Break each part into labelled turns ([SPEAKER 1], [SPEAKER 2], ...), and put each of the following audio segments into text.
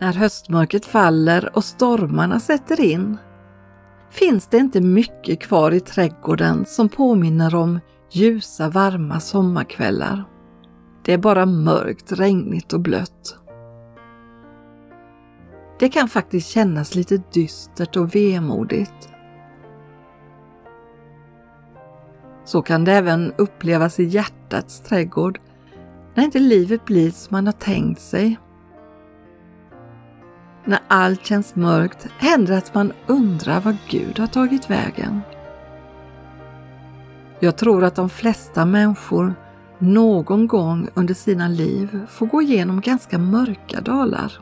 [SPEAKER 1] När höstmörkret faller och stormarna sätter in finns det inte mycket kvar i trädgården som påminner om ljusa varma sommarkvällar. Det är bara mörkt, regnigt och blött. Det kan faktiskt kännas lite dystert och vemodigt. Så kan det även upplevas i hjärtats trädgård när inte livet blir som man har tänkt sig. När allt känns mörkt händer att man undrar var Gud har tagit vägen. Jag tror att de flesta människor någon gång under sina liv får gå igenom ganska mörka dalar.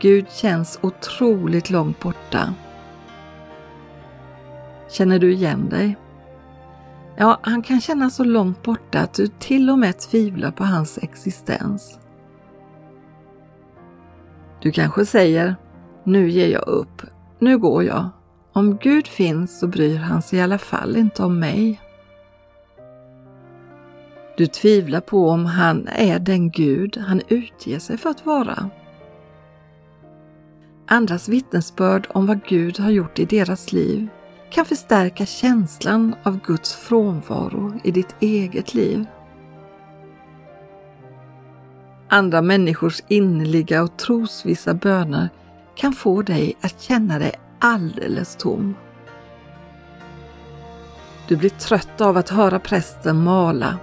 [SPEAKER 1] Gud känns otroligt långt borta. Känner du igen dig? Ja, han kan kännas så långt borta att du till och med tvivlar på hans existens. Du kanske säger, nu ger jag upp, nu går jag. Om Gud finns så bryr han sig i alla fall inte om mig. Du tvivlar på om han är den Gud han utger sig för att vara. Andras vittnesbörd om vad Gud har gjort i deras liv kan förstärka känslan av Guds frånvaro i ditt eget liv. Andra människors innerliga och trosvissa böner kan få dig att känna dig alldeles tom. Du blir trött av att höra prästen mala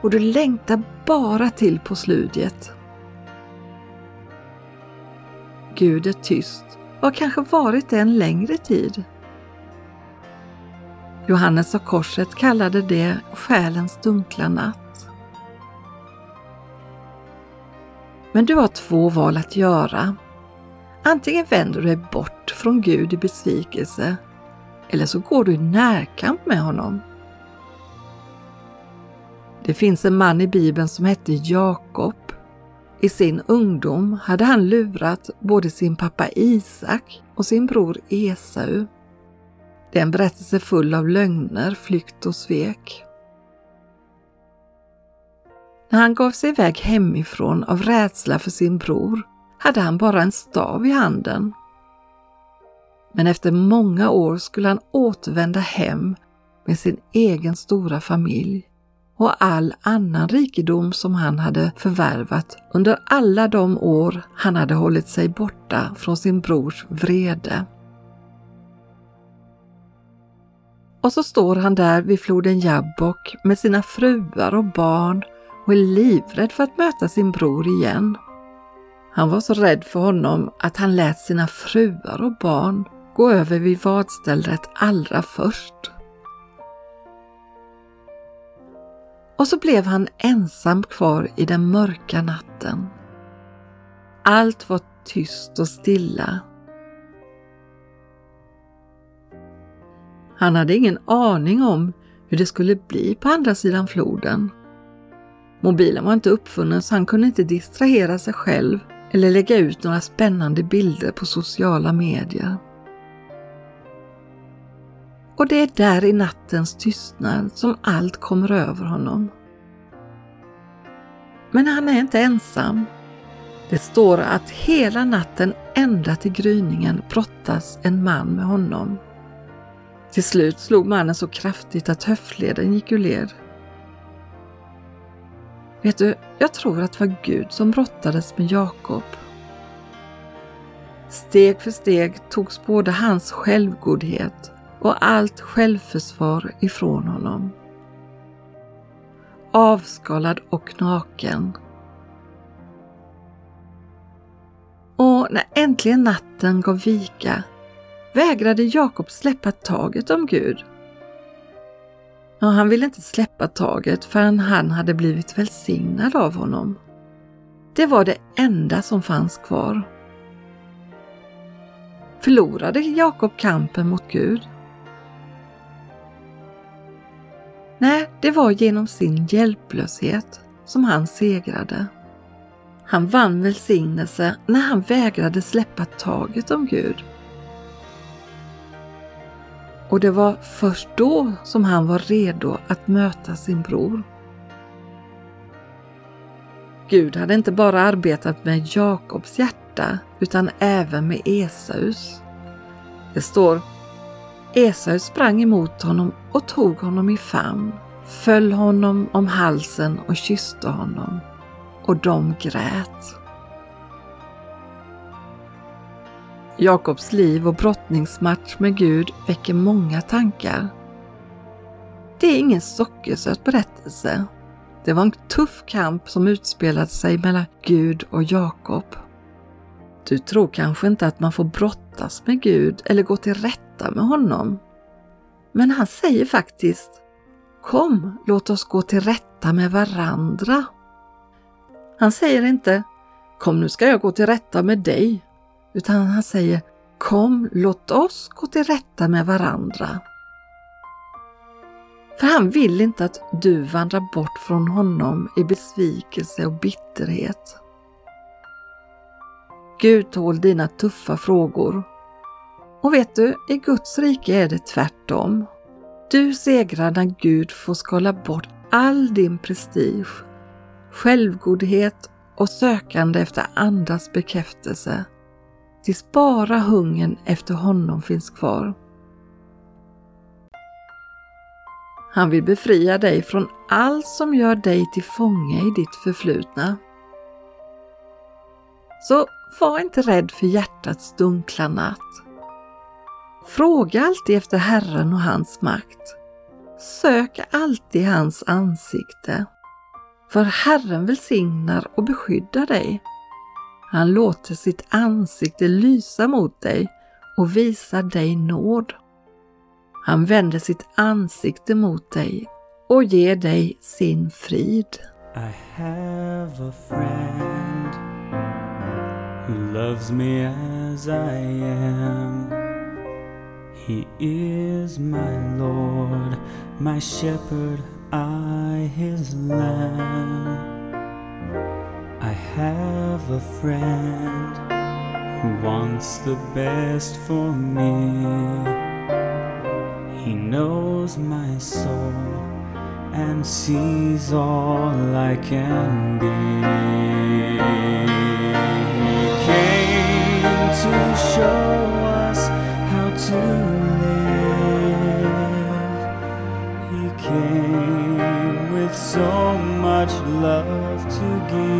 [SPEAKER 1] och du längtar bara till på sludiet. Gud är tyst och har kanske varit det en längre tid. Johannes av Korset kallade det själens dunkla natt. Men du har två val att göra. Antingen vänder du dig bort från Gud i besvikelse eller så går du i närkamp med honom. Det finns en man i Bibeln som hette Jakob. I sin ungdom hade han lurat både sin pappa Isak och sin bror Esau. Det är en berättelse full av lögner, flykt och svek. När han gav sig iväg hemifrån av rädsla för sin bror hade han bara en stav i handen. Men efter många år skulle han återvända hem med sin egen stora familj och all annan rikedom som han hade förvärvat under alla de år han hade hållit sig borta från sin brors vrede. Och så står han där vid floden Jabbok med sina fruar och barn och är livrädd för att möta sin bror igen. Han var så rädd för honom att han lät sina fruar och barn gå över vid vadstället allra först. Och så blev han ensam kvar i den mörka natten. Allt var tyst och stilla. Han hade ingen aning om hur det skulle bli på andra sidan floden. Mobilen var inte uppfunnen så han kunde inte distrahera sig själv eller lägga ut några spännande bilder på sociala medier. Och det är där i nattens tystnad som allt kommer över honom. Men han är inte ensam. Det står att hela natten ända till gryningen brottas en man med honom. Till slut slog mannen så kraftigt att höftleden gick ur led. Vet du, jag tror att det var Gud som brottades med Jakob. Steg för steg togs både hans självgodhet och allt självförsvar ifrån honom. Avskalad och naken. Och när äntligen natten gav vika vägrade Jakob släppa taget om Gud och han ville inte släppa taget förrän han hade blivit välsignad av honom. Det var det enda som fanns kvar. Förlorade Jakob kampen mot Gud? Nej, det var genom sin hjälplöshet som han segrade. Han vann välsignelse när han vägrade släppa taget om Gud. Och det var först då som han var redo att möta sin bror. Gud hade inte bara arbetat med Jakobs hjärta utan även med Esaus. Det står Esau sprang emot honom och tog honom i famn, föll honom om halsen och kysste honom. Och de grät. Jakobs liv och brottningsmatch med Gud väcker många tankar. Det är ingen sockersöt berättelse. Det var en tuff kamp som utspelade sig mellan Gud och Jakob. Du tror kanske inte att man får brottas med Gud eller gå till rätta med honom. Men han säger faktiskt Kom, låt oss gå till rätta med varandra. Han säger inte Kom, nu ska jag gå till rätta med dig. Utan han säger Kom, låt oss gå till rätta med varandra. För han vill inte att du vandrar bort från honom i besvikelse och bitterhet. Gud tål dina tuffa frågor. Och vet du, i Guds rike är det tvärtom. Du segrar när Gud får skala bort all din prestige, självgodhet och sökande efter andras bekräftelse tills bara hungern efter honom finns kvar. Han vill befria dig från allt som gör dig till fånge i ditt förflutna. Så var inte rädd för hjärtats dunkla natt. Fråga alltid efter Herren och hans makt. Sök alltid hans ansikte. För Herren välsignar och beskyddar dig. Han låter sitt ansikte lysa mot dig och visar dig nåd. Han vänder sitt ansikte mot dig och ger dig sin frid. I have a friend who loves me as I am. He is my Lord, my shepherd, I his lamb. Have a friend who wants the best for me. He knows my soul and sees all I can be. He came to show us how to live. He came with so much love to give.